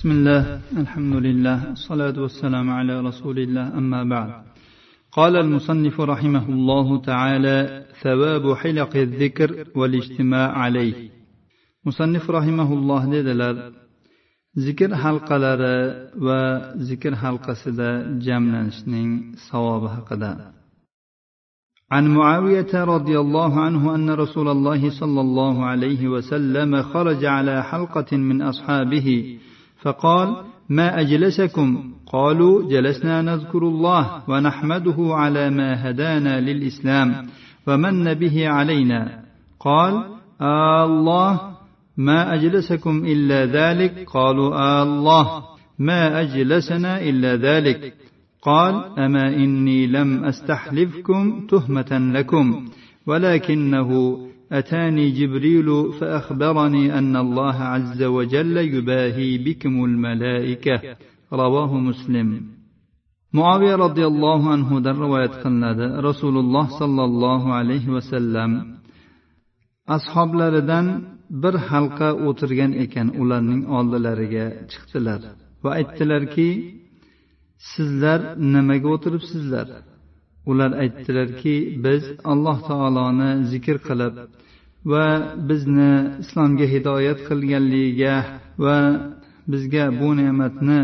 بسم الله الحمد لله الصلاة والسلام على رسول الله أما بعد. قال المصنف رحمه الله تعالى ثواب حلق الذكر والاجتماع عليه. مصنف رحمه الله dedilar zikr halqalari va zikr halqasida jamlanishning savobi haqida. عن معاوية رضي الله عنه أن رسول الله صلى الله عليه وسلم خرج على حلقة من أصحابه فقال ما أجلسكم؟ قالوا جلسنا نذكر الله ونحمده على ما هدانا للإسلام ومن به علينا. قال آه الله ما أجلسكم إلا ذلك؟ قالوا آه الله ما أجلسنا إلا ذلك. قال أما إني لم أستحلفكم تهمة لكم ولكنه أتاني جبريل فأخبرني أن الله عز وجل يباهي بكم الملائكة رواه مسلم معاوية رضي الله عنه در رواية قلناد رسول الله صلى الله عليه وسلم ashoblaridan bir halqa o'tirgan ekan ularning oldilariga chiqdilar va aytdilarki sizlar nimaga o'tiribsizlar ular aytdilarki biz alloh taoloni zikr qilib va bizni islomga hidoyat qilganligiga va bizga bu ne'matni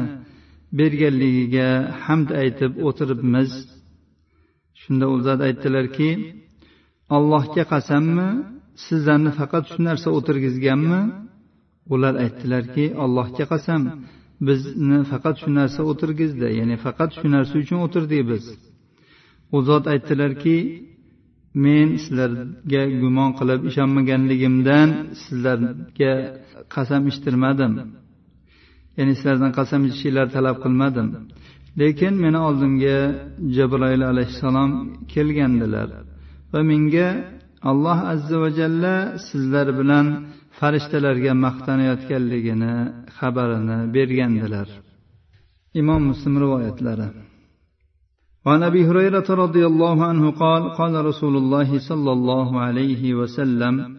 berganligiga hamd aytib o'tiribmiz. Shunda u zot aytdilarki allohga qasammi sizlarni faqat shu narsa o'tirgizganmi? Ular aytdilarki allohga qasam bizni faqat shu narsa o'tirgizdi ya'ni faqat shu narsa uchun o'tirdik biz. U zot aytdilarki men sizlarga gumon qilib ishonmaganligimdan sizlarga qasam ichtirmadim ya'ni sizlardan qasam ichishinglarni talab qilmadim. Lekin meni oldimga jabroil alayhissalom kelgandilar va menga alloh azza va jalla sizlar bilan farishtalarga maqtanayotganligini xabarini bergandilar. Imom muslim rivoyatlari. وعن أبي هريرة رضي الله عنه قال قال رسول الله صلى الله عليه وسلم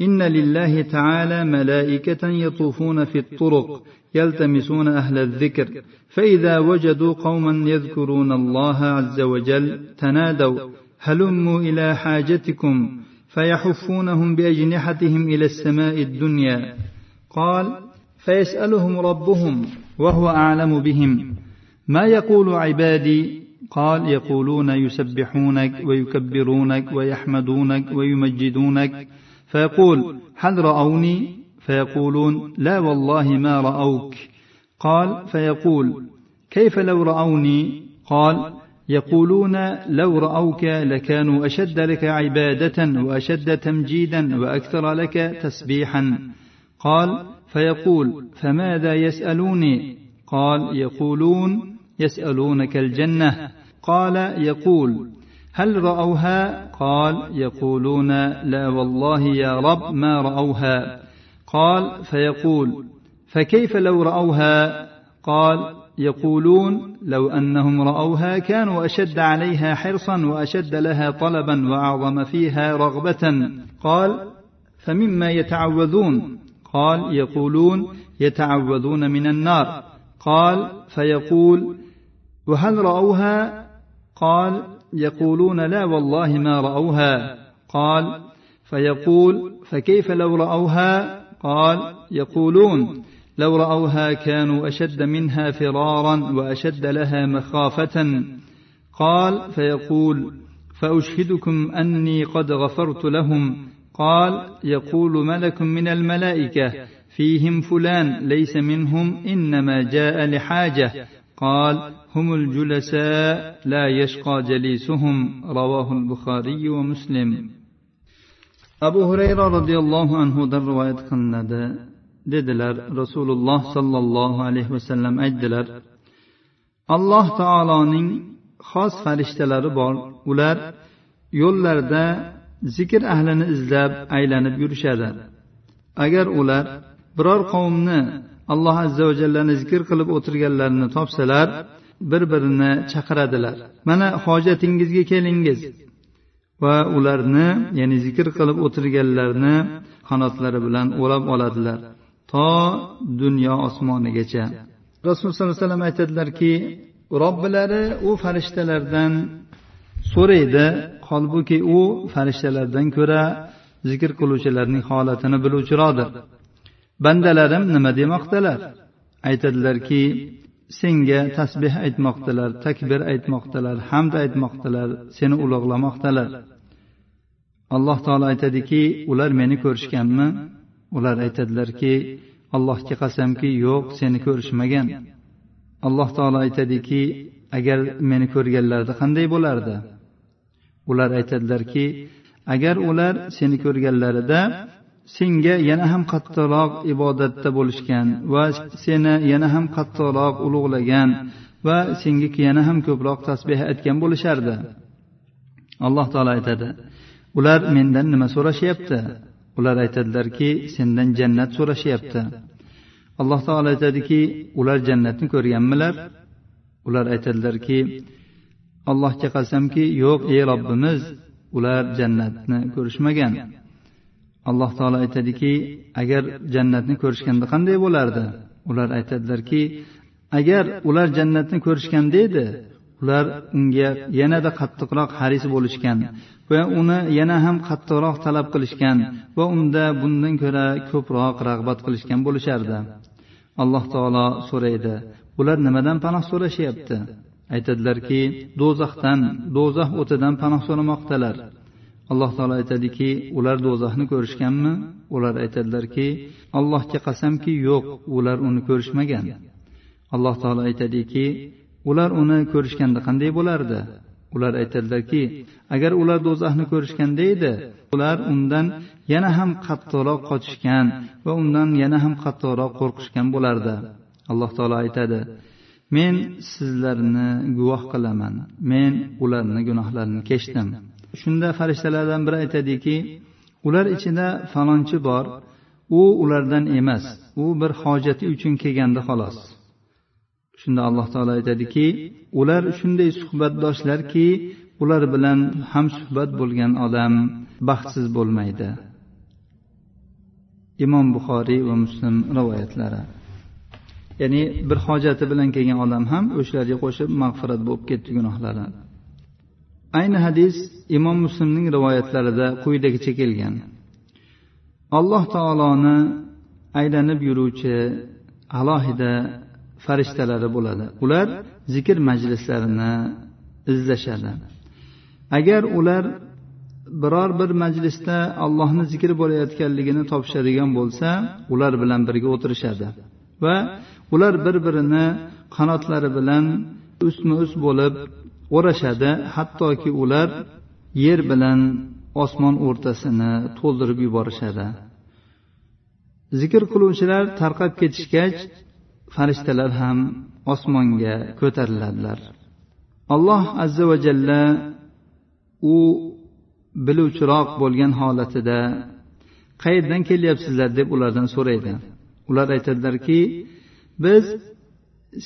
إن لله تعالى ملائكة يطوفون في الطرق يلتمسون أهل الذكر فإذا وجدوا قوما يذكرون الله عز وجل تنادوا هلموا إلى حاجتكم فيحفونهم بأجنحتهم إلى السماء الدنيا. قال فيسألهم ربهم وهو أعلم بهم. ما يقول عبادي؟ قال يقولون يسبحونك ويكبرونك ويحمدونك ويمجدونك. فيقول هل رأوني؟ فيقولون لا والله ما رأوك. قال فيقول كيف لو رأوني؟ قال يقولون لو رأوك لكانوا أشد لك عبادة وأشد تمجيدا وأكثر لك تسبيحا. قال فيقول فماذا يسألوني؟ قال يقولون يسألونك الجنة. قال يقول هل رأوها؟ قال يقولون لا والله يا رب ما رأوها. قال فيقول فكيف لو رأوها؟ قال يقولون لو أنهم رأوها كانوا أشد عليها حرصا وأشد لها طلبا وأعظم فيها رغبة. قال فمما يتعوذون؟ قال يقولون يتعوذون من النار. قال فيقول وهل رأوها؟ قال يقولون لا والله ما رأوها. قال فيقول فكيف لو رأوها؟ قال يقولون لو رأوها كانوا أشد منها فرارا وأشد لها مخافة. قال فيقول فأشهدكم أني قد غفرت لهم. قال يقول ملك من الملائكة فيهم فلان ليس منهم إنما جاء لحاجة. قال هم الجلساء لا يشقى جليسهم رواه البخاري ومسلم أبو هريرة رضي الله عنه در رواية قلناد dedilar rasululloh sollallohu alayhi vasallam aytdilar alloh taoloning xos farishtalari bor ular yo'llarda zikr ahlini izlab aylanib yurishadi agar ular biror qavmni alloh azza va jallani zikr qilib o'tirganlarini topsalar bir birini chaqiradilar. Mana hojatingizga kelingiz. Va ularni ya'ni zikr qilib o'tirganlarni qanotlari bilan o'rab oladilar. To dunyo osmonigacha. Rasululloh sollallohu alayhi vasallam aytadilarki robbilari u farishtalardan so'raydi holbuki u farishtalardan ko'ra zikr qiluvchilarning holatini biluvchiroqdir. Bandalarim nima demoqdalar? Aytadilarki senga tasbeh aytmoqdalar takbir aytmoqdalar hamd aytmoqdalar seni ulug'lamoqdalar alloh taolo aytadiki ular meni ko'rishganmi? Ular aytadilarki allohga qasamki yo'q seni ko'rishmagan. Alloh taolo aytadiki agar meni ko'rganlarida qanday bo'lardi? Ular aytadilarki agar ular seni ko'rganlarida senga yana ham qattiqroq ibodatda bo'lishgan va seni yana ham qattiqroq ulug'lagan va senga yana ham ko'proq tasbeh aytgan bo'lishardi. Alloh taolo aytadi ular mendan nima so'rashyapti? Ular aytadilarki sendan jannat so'rashyapti. Alloh taolo aytadiki ular jannatni ko'rganmilar? Ular aytadilarki allohga qasamki yo'q ey robbimiz ular jannatni ko'rishmagan. Alloh taolo aytadiki agar jannatni ko'rishganda qanday bo'lardi? Ular aytadilarki agar ular jannatni ko'rishganda edi ular unga yanada qattiqroq haris bo'lishgan va uni yana ham qattiqroq talab qilishgan va unda bundan ko'ra ko'proq rag'bat qilishgan bo'lishardi. Alloh taolo so'raydi ular nimadan panoh so'rashyapti? Aytadilarki do'zaxdan do'zax o'tidan panoh so'ramoqdalar. Alloh taolo aytadiki ular do'zaxni ko'rishganmi? Ular aytadilarki allohga qasamki yo'q ular uni ko'rishmagan. Alloh taolo aytadiki ular uni ko'rishganda qanday bo'lardi? Ular aytadilarki agar ular do'zaxni ko'rishganda edi ular undan yana ham qattiqroq qochishgan va undan yana ham qattiqroq qo'rqishgan bo'lardi. Alloh taolo aytadi men sizlarni guvoh qilaman. Men ularni gunohlarini kechdim. Shunda farishtalardan biri aytadiki ular ichida falonchi bor. U ulardan emas. U bir hojati uchun kelgandi xolos. Shunda alloh taolo aytadiki ular shunday suhbatdoshlarki ular bilan ham suhbat bo'lgan odam baxtsiz bo'lmaydi. Imom buxoriy va muslim rivoyatlari. Ya'ni bir hojati bilan kelgan odam ham o'shalarga qo'shib mag'firat bo'lib ketdi gunohlari. Ayni hadis imom muslimning rivoyatlarida quyidagicha kelgan. Alloh taoloni aylanib yuruvchi alohida farishtalari bo'ladi. Ular zikr majlislarini izlashadi. Agar ular biror bir majlisda allohni zikri bo'layotganligini topishadigan bo'lsa ular bilan birga o'tirishadi va ular bir birini qanotlari bilan ustma ust bo'lib o'rashadi. Hattoki ular yer bilan osmon o'rtasini to'ldirib yuborishadi. Zikr qiluvchilar tarqab ketishgach farishtalar ham osmonga ko'tariladilar. Alloh azza va jalla u biluvchiroq bo'lgan holatida qayerdan kelyapsizlar? deb ulardan so'raydi. Ular aytadilarki biz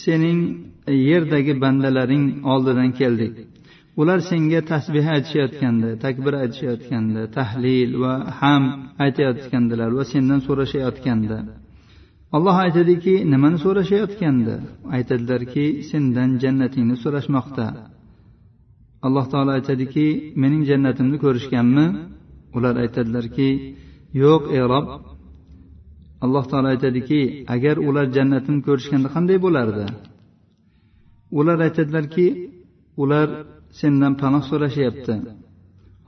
sening yerdagi bandalaring oldidan keldik ular senga tasbeh aytishayotganda takbir aytishayotganda tahlil va ham aytayotgandilar va sendan so'rashayotganda. Alloh aytadiki nimani so'rashayotgandi aytadilarki sendan jannatingni so'rashmoqda. Alloh taolo aytadiki mening jannatimni ko'rishganmi? Ular aytadilarki yo'q ey rob alloh taolo aytadiki agar ular jannatini ko'rishganda qanday bo'lardi? Ular aytadilarki ular sendan panoh so'rashyapti.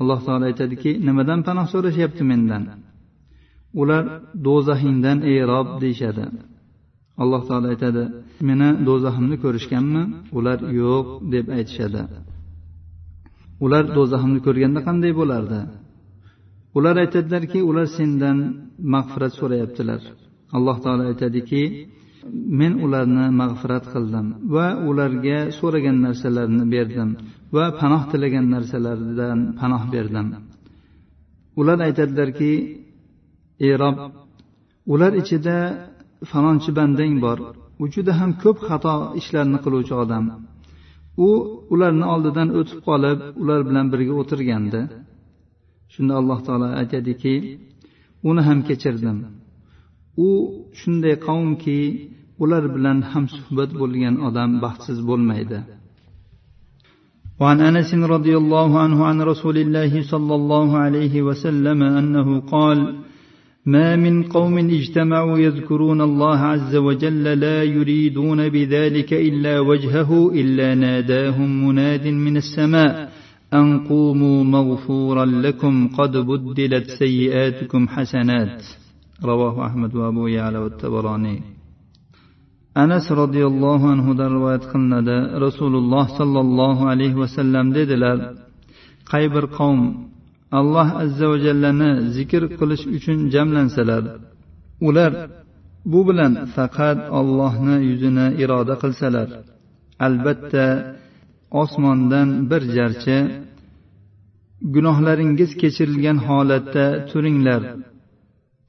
Alloh taolo aytadiki nimadan panoh so'rashyapti mendan? Ular do'zaxingdan ey rob deyishadi. Alloh taolo aytadi meni do'zaximni ko'rishganmi? Ular yo'q deb aytishadi. Ular do'zaximni ko'rganda qanday bo'lardi? Ular aytadilarki ular sendan mag'firat so'rayaptilar. Alloh taolo aytadiki men ularni mag'firat qildim va ularga so'ragan narsalarini berdim va panoh tilagan narsalardan panoh berdim. Ular aytadilarki ey rob ular ichida falonchi bandang bor. U juda ham ko'p xato ishlarni qiluvchi odam. U ularni oldidan o'tib qolib ular bilan birga o'tirgandi. Shunda alloh taolo aytadiki uni ham kechirdim. U shunday qavmki ular bilan hamsuhbat bo'lgan odam baxtsiz bo'lmaydi. وعن أنس رضي الله عنه عن رسول الله صلى الله عليه وسلم أنه قال ما من قوم اجتمعوا يذكرون الله عز وجل لا يريدون بذلك إلا وجهه إلا ناداهم مناد من السماء ان قوموا مغفورا لكم قد بدلت سيئاتكم حسنات رواه احمد وابو يعلى والتبراني anas roziyallohu anhudan rivoyat qilinadi rasululloh sollallohu alayhi vasallam dedilar qay bir qavm alloh azza va jallani zikr qilish uchun jamlansalar ular bu bilan faqat ollohni yuzini iroda qilsalar albatta osmondan bir jarchi gunohlaringiz kechirilgan holatda turinglar.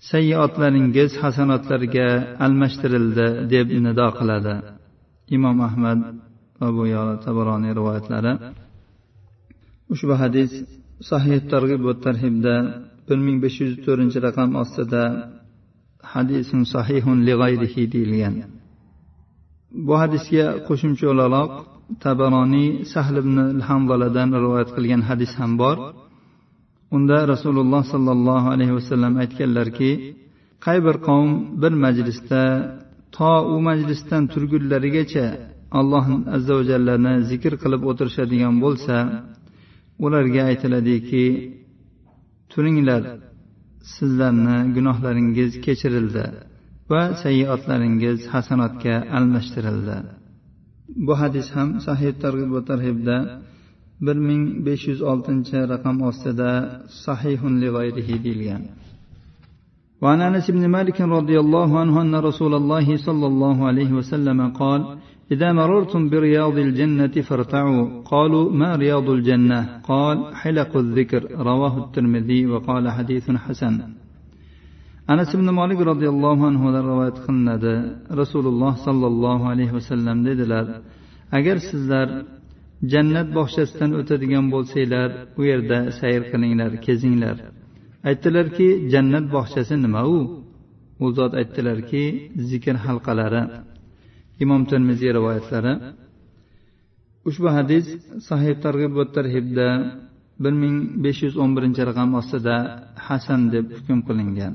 Sayyiotlaringiz hasanotlarga almashtirildi deb nido qiladi. Imom ahmad abu bu tabaroniy rivoyatlari. Ushbu hadis sahih targ'ib va tarhibda bir ming besh yuz to'rtinchi raqam ostida hadisun sahihun li g'ayrihi deyilgan. Bu hadisga qo'shimcha o'laroq tabaroniy sahl ibn hamdaladan rivoyat qilgan hadis ham bor. Unda rasululloh sollallohu alayhi vasallam aytganlarki qay bir qavm bir majlisda to u majlisdan turgunlarigacha alloh azza va jallani zikr qilib o'tirishadigan bo'lsa ularga aytiladiki turinglar sizlarni gunohlaringiz kechirildi va sayyiotlaringiz hasanotga almashtirildi. bu hadis ham sahih targ'ib va tarhibda bir ming besh yuz oltinchi raqam ostida sahihun li g'ayrihi deyilgan وعن انس بن مالك رضي الله عنه ان رسول الله صلى الله عليه وسلم قال اذا مررتم برياض الجنه فارتعوا قالوا ما رياض الجنه قال حلق الذكر رواه الترمذي وقال حديث حسن anas ibn molik roziyallohu anhudan rivoyat qilinadi. Rasululloh sollallohu alayhi vasallam dedilar agar sizlar jannat bog'chasidan o'tadigan bo'lsanglar u yerda sayr qilinglar kezinglar. Aytdilarki jannat bog'chasi nima u? U zot aytdilarki zikr halqalari. Imom termiziy rivoyatlari ushbu hadis sahih targ'ib va tarhibda bir ming besh yuz o'n birinchi raqam ostida hasan deb hukm qilingan.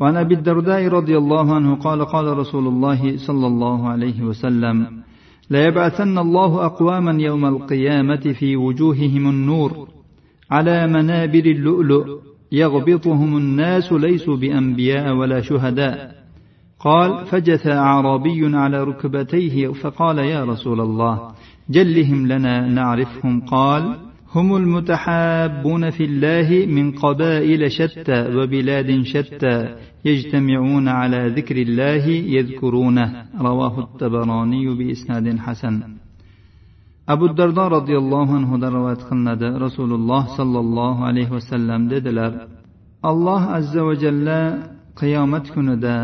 وعن أبي الدرداء رضي الله عنه قال قال رسول الله صلى الله عليه وسلم ليبعثن الله أقواما يوم القيامة في وجوههم النور على منابر اللؤلؤ يغبطهم الناس ليسوا بأنبياء ولا شهداء. قال فجث أعرابي على ركبتيه فقال يا رسول الله جلهم لنا نعرفهم. قال هم المتحابون في الله من قبائل شتى وبلاد شتى يجتمعون على ذكر الله يذكرونه رواه الطبراني بإسناد حسن أبو الدرداء رضي الله عنه رواية قلناد رسول الله صلى الله عليه وسلم dedilar alloh azza va jalla qiyomat kunida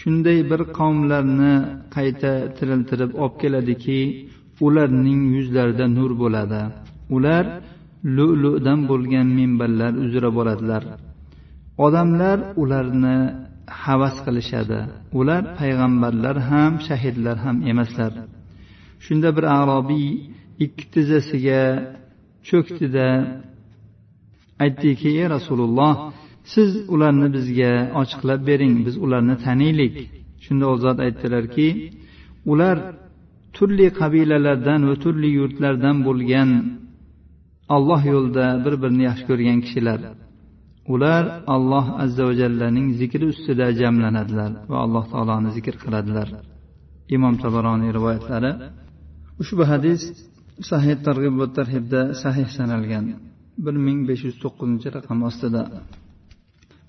shunday bir qavmlarni qayta tiriltirib olib keladiki ularning yuzlarida nur bo'ladi Ular lu'ludan bo'lgan minbarlar uzra boradilar. Odamlar ularni havas qilishadi. Ular payg'ambarlar ham shahidlar ham emaslar. Shunda bir arobiy ikki tizzasiga cho'ktida aytdiki ey rasululloh siz ularni bizga ochiqlab bering biz ularni taniylik. Shunda u zot aytdilarki ular turli qabilalardan va turli yurtlardan bo'lgan alloh yo'lida bir birini yaxshi ko'rgan kishilar ular alloh azza va jallaning zikri ustida jamlanadilar va alloh taoloni zikr qiladilar imom tabaroniy rivoyatlari ushbu hadis sahih targ'ib va tarhibda sahih sanalgan bir ming besh yuz to'qqizinchi raqam ostida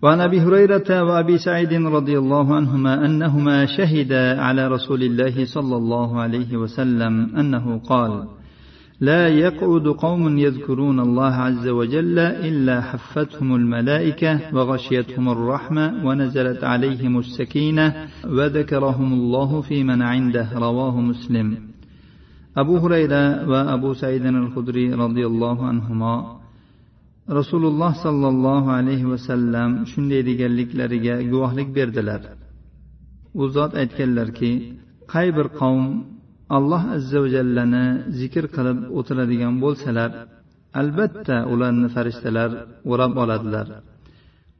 وعن ابي هريره وابي سعيد رضي الله عنهما انهما شهدا على رسول الله صلى الله عليه وسلم انه قال لا يقعد قوم يذكرون الله عز وجل الا حفتهم الملائكه وغشيتهم الرحمه ونزلت عليهم السكينه وذكرهم الله في من عنده رواه مسلم ابو هريره وابو سعيد الخدري رضي الله عنهما rasululloh sollallohu alayhi vasallam shunday deganliklariga guvohlik berdilar u zot aytganlarki qay bir qavm alloh azza va jallani zikr qilib o'tiradigan bo'lsalar albatta ularni farishtalar o'rab oladilar.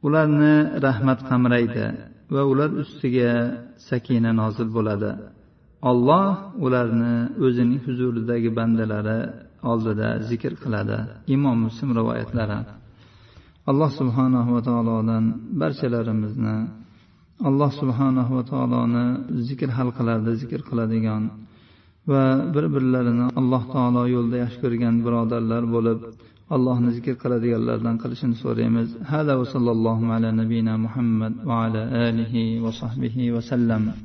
Ularni rahmat qamraydi va ular ustiga sakina nozil bo'ladi. Olloh ularni o'zining huzuridagi bandalari oldida zikr qiladi. Imom muslim rivoyatlari. Alloh subhanahu va taolodan barchalarimizni alloh subhanahu va taoloni zikr halqalarida zikr qiladigan va bir birlarini alloh taolo yo'lida yaxshi ko'rgan birodarlar bo'lib allohni zikr qiladiganlardan qilishini so'raymiz. Hada va sallallohu ala nabiyina muhammad va ala alihi va sahbihi vasallam